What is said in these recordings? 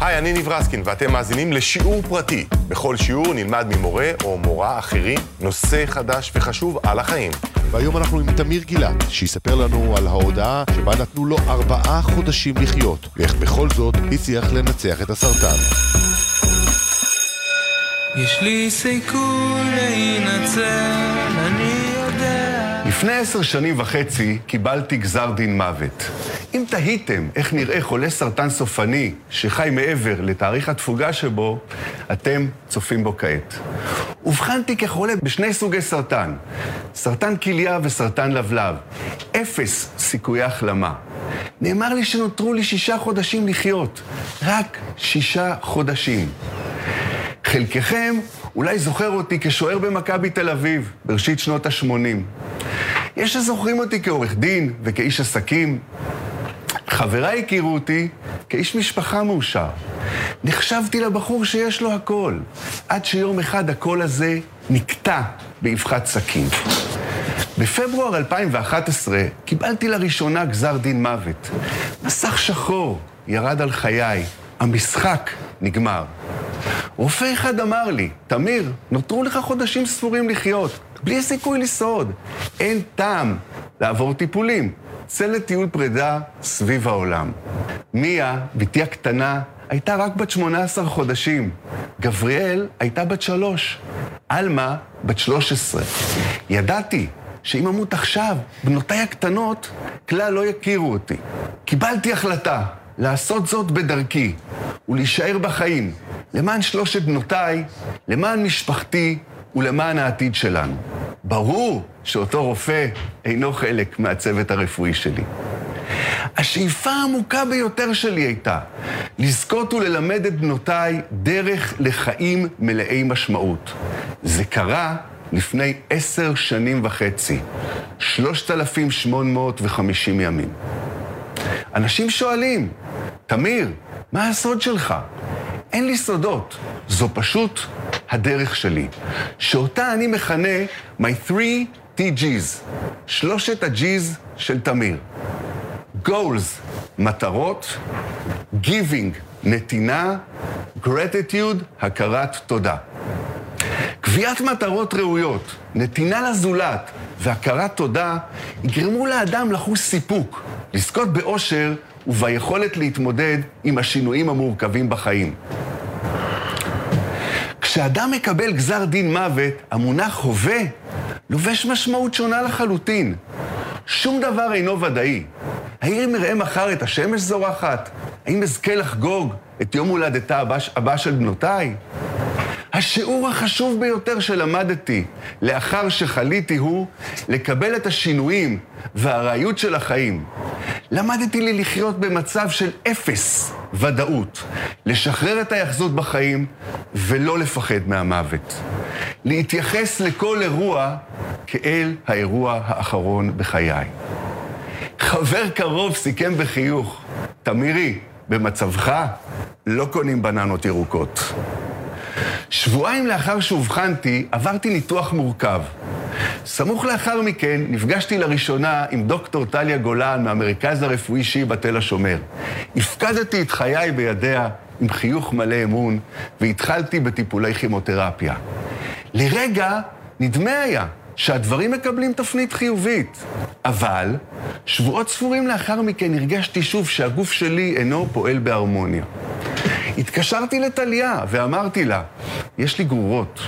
היי, אני ניב רסקין, ואתם מאזינים לשיעור פרטי. בכל שיעור נלמד ממורה או מורה אחרים נושא חדש וחשוב על החיים. והיום אנחנו עם תמיר גילת, שיספר לנו על ההודעה שבה נתנו לו ארבעה חודשים לחיות, ואיך בכל זאת הצליח לנצח את הסרטן. יש לי סיכוי להינצל, אני. לפני עשר שנים וחצי קיבלתי גזר דין מוות. אם תהיתם איך נראה חולה סרטן סופני שחי מעבר לתאריך התפוגה שבו, אתם צופים בו כעת. אובחנתי כחולה בשני סוגי סרטן, סרטן כליה וסרטן לבלב. אפס סיכויי החלמה. נאמר לי שנותרו לי שישה חודשים לחיות. רק שישה חודשים. חלקכם אולי זוכר אותי כשוער במכבי תל אביב, בראשית שנות ה-80. יש שזוכרים אותי כעורך דין וכאיש עסקים. חבריי הכירו אותי כאיש משפחה מאושר. נחשבתי לבחור שיש לו הכל, עד שיום אחד הקול הזה נקטע באבחת סכין. בפברואר 2011 קיבלתי לראשונה גזר דין מוות. מסך שחור ירד על חיי, המשחק נגמר. רופא אחד אמר לי, תמיר, נותרו לך חודשים ספורים לחיות, בלי סיכוי לשרוד. אין טעם לעבור טיפולים. צא לטיול פרידה סביב העולם. מיה, בתי הקטנה, הייתה רק בת 18 חודשים. גבריאל הייתה בת שלוש. עלמה, בת 13. ידעתי שאם אמות עכשיו, בנותיי הקטנות כלל לא יכירו אותי. קיבלתי החלטה לעשות זאת בדרכי ולהישאר בחיים, למען שלושת בנותיי, למען משפחתי ולמען העתיד שלנו. ברור שאותו רופא אינו חלק מהצוות הרפואי שלי. השאיפה העמוקה ביותר שלי הייתה לזכות וללמד את בנותיי דרך לחיים מלאי משמעות. זה קרה לפני עשר שנים וחצי, 3,850 ימים. אנשים שואלים, תמיר, מה הסוד שלך? אין לי סודות, זו פשוט הדרך שלי, שאותה אני מכנה My 3TG's, שלושת ה-G's של תמיר. Goals, מטרות, Giving, נתינה, Gratitude, הכרת תודה. קביעת מטרות ראויות, נתינה לזולת והכרת תודה יגרמו לאדם לחוש סיפוק, לזכות באושר וביכולת להתמודד עם השינויים המורכבים בחיים. כשאדם מקבל גזר דין מוות, המונח הווה לובש משמעות שונה לחלוטין. שום דבר אינו ודאי. האם נראה מחר את השמש זורחת? האם אזכה לחגוג את יום הולדתה הבא, הבא של בנותיי? השיעור החשוב ביותר שלמדתי לאחר שחליתי הוא לקבל את השינויים והארעיות של החיים. למדתי לי לחיות במצב של אפס ודאות, לשחרר את היחזות בחיים ולא לפחד מהמוות. להתייחס לכל אירוע כאל האירוע האחרון בחיי. חבר קרוב סיכם בחיוך, תמירי, במצבך לא קונים בננות ירוקות. שבועיים לאחר שאובחנתי, עברתי ניתוח מורכב. סמוך לאחר מכן נפגשתי לראשונה עם דוקטור טליה גולן מהמרכז הרפואי שיבא תל השומר. הפקדתי את חיי בידיה עם חיוך מלא אמון, והתחלתי בטיפולי כימותרפיה. לרגע נדמה היה שהדברים מקבלים תפנית חיובית. אבל שבועות ספורים לאחר מכן הרגשתי שוב שהגוף שלי אינו פועל בהרמוניה. התקשרתי לטליה ואמרתי לה, יש לי גרורות.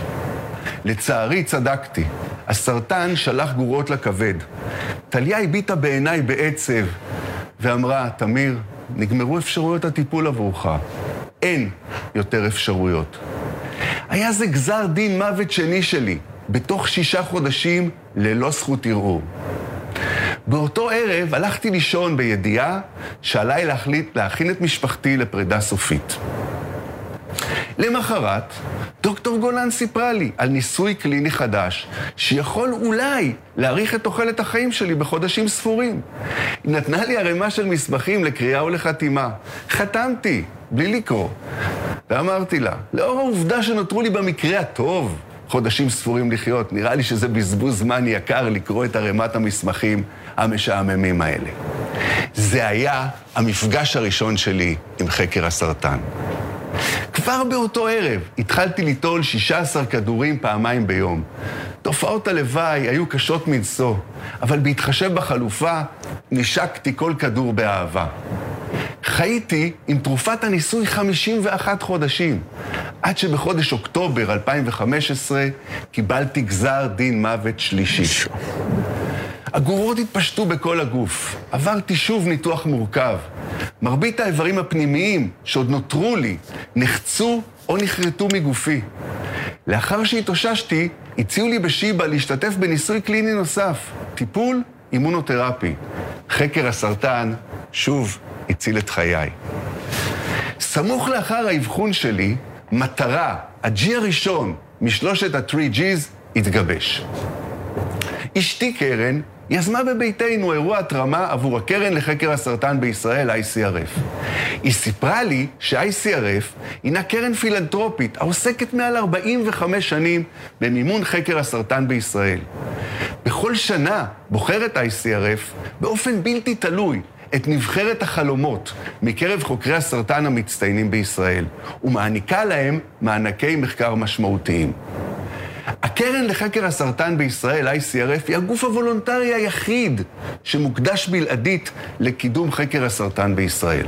לצערי צדקתי, הסרטן שלח גרורות לכבד. טליה הביטה בעיניי בעצב ואמרה, תמיר, נגמרו אפשרויות הטיפול עבורך. אין יותר אפשרויות. היה זה גזר דין מוות שני שלי, בתוך שישה חודשים ללא זכות ערעור. באותו ערב הלכתי לישון בידיעה שעליי להחליט להכין את משפחתי לפרידה סופית. למחרת, דוקטור גולן סיפרה לי על ניסוי קליני חדש, שיכול אולי להאריך את תוחלת החיים שלי בחודשים ספורים. היא נתנה לי ערימה של מסמכים לקריאה ולחתימה. חתמתי, בלי לקרוא. ואמרתי לה, לאור העובדה שנותרו לי במקרה הטוב חודשים ספורים לחיות, נראה לי שזה בזבוז זמן יקר לקרוא את ערימת המסמכים המשעממים האלה. זה היה המפגש הראשון שלי עם חקר הסרטן. כבר באותו ערב התחלתי ליטול 16 כדורים פעמיים ביום. תופעות הלוואי היו קשות מנשוא, אבל בהתחשב בחלופה, נשקתי כל כדור באהבה. חייתי עם תרופת הניסוי 51 חודשים, עד שבחודש אוקטובר 2015 קיבלתי גזר דין מוות שלישי. הגורות התפשטו בכל הגוף. עברתי שוב ניתוח מורכב. מרבית האיברים הפנימיים שעוד נותרו לי נחצו או נחרטו מגופי. לאחר שהתאוששתי, הציעו לי בשיבא להשתתף בניסוי קליני נוסף, טיפול אימונותרפי. חקר הסרטן שוב הציל את חיי. סמוך לאחר האבחון שלי, מטרה, ה-G הראשון משלושת ה-3Gs, התגבש. אשתי קרן יזמה בביתנו אירוע התרמה עבור הקרן לחקר הסרטן בישראל, ICRF. היא סיפרה לי ש-ICRF הינה קרן פילנטרופית העוסקת מעל 45 שנים במימון חקר הסרטן בישראל. בכל שנה בוחרת ICRF באופן בלתי תלוי את נבחרת החלומות מקרב חוקרי הסרטן המצטיינים בישראל, ומעניקה להם מענקי מחקר משמעותיים. הקרן לחקר הסרטן בישראל, ICRF, היא הגוף הוולונטרי היחיד שמוקדש בלעדית לקידום חקר הסרטן בישראל.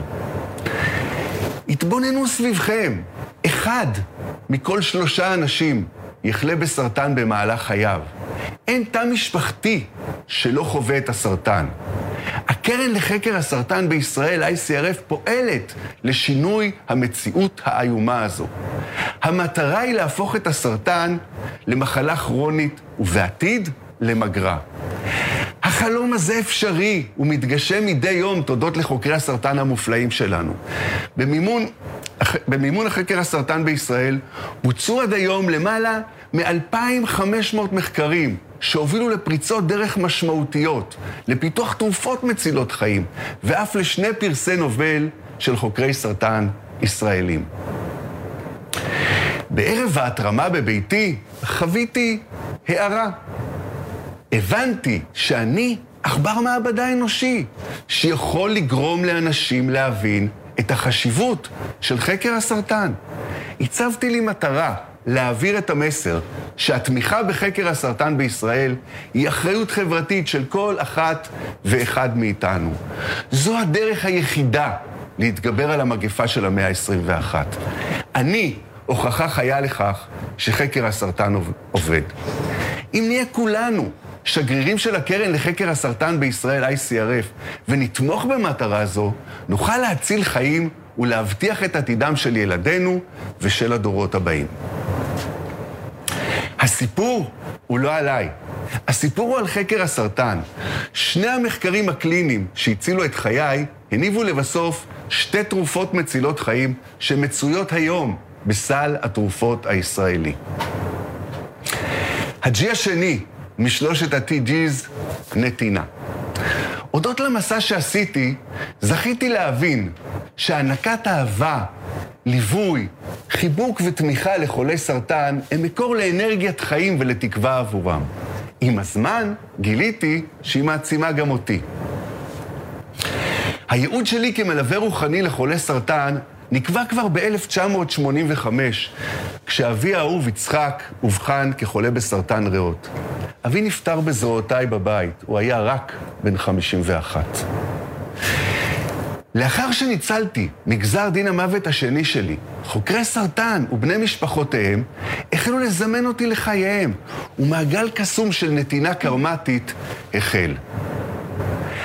התבוננו סביבכם, אחד מכל שלושה אנשים יחלה בסרטן במהלך חייו. אין תא משפחתי שלא חווה את הסרטן. הקרן לחקר הסרטן בישראל, ICRF, פועלת לשינוי המציאות האיומה הזו. המטרה היא להפוך את הסרטן למחלה כרונית, ובעתיד, למגרה. החלום הזה אפשרי, הוא מתגשם מדי יום תודות לחוקרי הסרטן המופלאים שלנו. במימון, במימון החקר הסרטן בישראל בוצעו עד היום למעלה מ-2,500 מחקרים שהובילו לפריצות דרך משמעותיות, לפיתוח תרופות מצילות חיים, ואף לשני פרסי נובל של חוקרי סרטן ישראלים. בערב ההתרמה בביתי חוויתי הערה. הבנתי שאני עכבר מעבדה אנושי, שיכול לגרום לאנשים להבין את החשיבות של חקר הסרטן. הצבתי לי מטרה להעביר את המסר שהתמיכה בחקר הסרטן בישראל היא אחריות חברתית של כל אחת ואחד מאיתנו. זו הדרך היחידה להתגבר על המגפה של המאה ה-21. אני הוכחה חיה לכך שחקר הסרטן עובד. אם נהיה כולנו שגרירים של הקרן לחקר הסרטן בישראל, ICRF, ונתמוך במטרה זו, נוכל להציל חיים ולהבטיח את עתידם של ילדינו ושל הדורות הבאים. הסיפור הוא לא עליי. הסיפור הוא על חקר הסרטן. שני המחקרים הקליניים שהצילו את חיי הניבו לבסוף שתי תרופות מצילות חיים שמצויות היום בסל התרופות הישראלי. הג'י השני משלושת ה-TG's, נתינה. הודות למסע שעשיתי, זכיתי להבין שהענקת אהבה, ליווי, חיבוק ותמיכה לחולי סרטן הם מקור לאנרגיית חיים ולתקווה עבורם. עם הזמן גיליתי שהיא מעצימה גם אותי. הייעוד שלי כמלווה רוחני לחולי סרטן נקבע כבר ב-1985, כשאבי האהוב יצחק אובחן כחולה בסרטן ריאות. אבי נפטר בזרועותיי בבית, הוא היה רק בן 51. לאחר שניצלתי מגזר דין המוות השני שלי, חוקרי סרטן ובני משפחותיהם החלו לזמן אותי לחייהם, ומעגל קסום של נתינה קרמטית החל.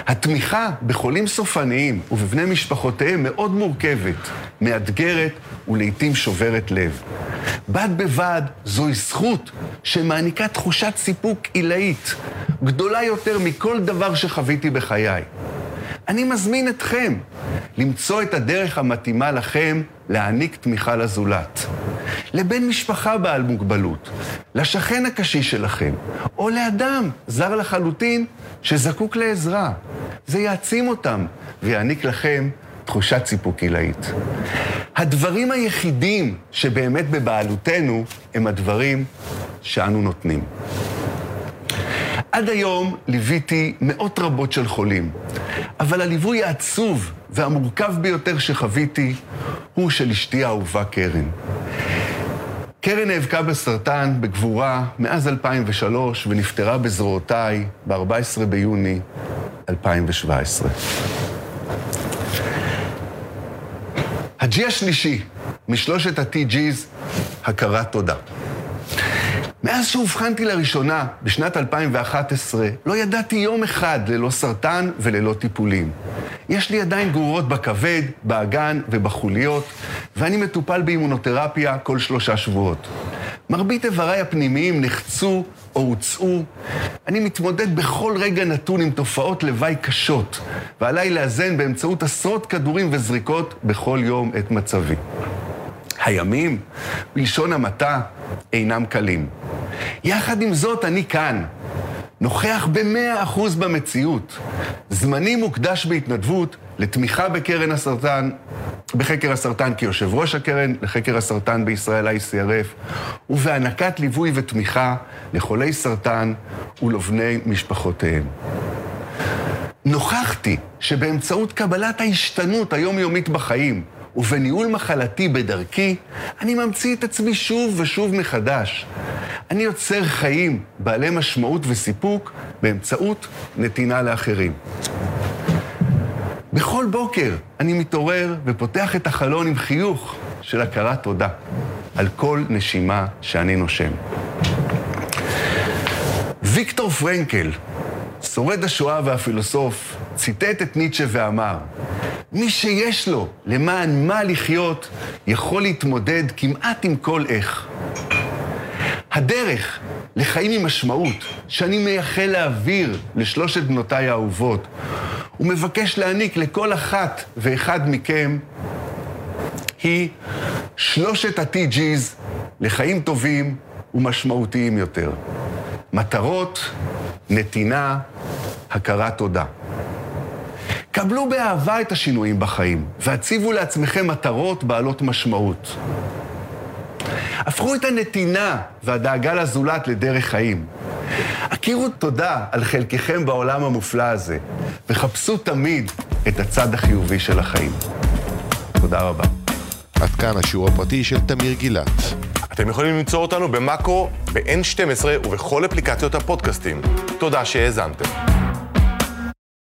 התמיכה בחולים סופניים ובבני משפחותיהם מאוד מורכבת, מאתגרת ולעיתים שוברת לב. בד בבד זוהי זכות שמעניקה תחושת סיפוק עילאית, גדולה יותר מכל דבר שחוויתי בחיי. אני מזמין אתכם למצוא את הדרך המתאימה לכם להעניק תמיכה לזולת. לבן משפחה בעל מוגבלות, לשכן הקשיש שלכם, או לאדם זר לחלוטין שזקוק לעזרה. זה יעצים אותם ויעניק לכם תחושת סיפוק עילאית. הדברים היחידים שבאמת בבעלותנו הם הדברים שאנו נותנים. עד היום ליוויתי מאות רבות של חולים, אבל הליווי העצוב והמורכב ביותר שחוויתי הוא של אשתי האהובה קרן. קרן נאבקה בסרטן בגבורה מאז 2003 ונפטרה בזרועותיי ב-14 ביוני 2017. הג'י השלישי משלושת ה-TG's, הכרת תודה. מאז שאובחנתי לראשונה, בשנת 2011, לא ידעתי יום אחד ללא סרטן וללא טיפולים. יש לי עדיין גרורות בכבד, באגן ובחוליות, ואני מטופל באימונותרפיה כל שלושה שבועות. מרבית איבריי הפנימיים נחצו או הוצאו. אני מתמודד בכל רגע נתון עם תופעות לוואי קשות, ועליי לאזן באמצעות עשרות כדורים וזריקות בכל יום את מצבי. הימים, בלשון המעטה, אינם קלים. יחד עם זאת, אני כאן, נוכח במאה אחוז במציאות. זמני מוקדש בהתנדבות לתמיכה בקרן הסרטן, בחקר הסרטן כיושב ראש הקרן לחקר הסרטן בישראל, ICRF, ובהענקת ליווי ותמיכה לחולי סרטן ולבני משפחותיהם. נוכחתי שבאמצעות קבלת ההשתנות היומיומית בחיים ובניהול מחלתי בדרכי, אני ממציא את עצמי שוב ושוב מחדש. אני יוצר חיים בעלי משמעות וסיפוק באמצעות נתינה לאחרים. בכל בוקר אני מתעורר ופותח את החלון עם חיוך של הכרת תודה על כל נשימה שאני נושם. ויקטור פרנקל, שורד השואה והפילוסוף, ציטט את ניטשה ואמר, מי שיש לו למען מה לחיות, יכול להתמודד כמעט עם כל איך. הדרך לחיים עם משמעות, שאני מייחל להעביר לשלושת בנותיי האהובות, ומבקש להעניק לכל אחת ואחד מכם, היא שלושת ה-TG's לחיים טובים ומשמעותיים יותר. מטרות, נתינה, הכרת תודה. קבלו באהבה את השינויים בחיים, והציבו לעצמכם מטרות בעלות משמעות. הפכו את הנתינה והדאגה לזולת לדרך חיים. הכירו תודה על חלקכם בעולם המופלא הזה, וחפשו תמיד את הצד החיובי של החיים. תודה רבה. עד כאן השיעור הפרטי של תמיר גילת. אתם יכולים למצוא אותנו במאקו, ב-N12 ובכל אפליקציות הפודקאסטים. תודה שהאזנתם.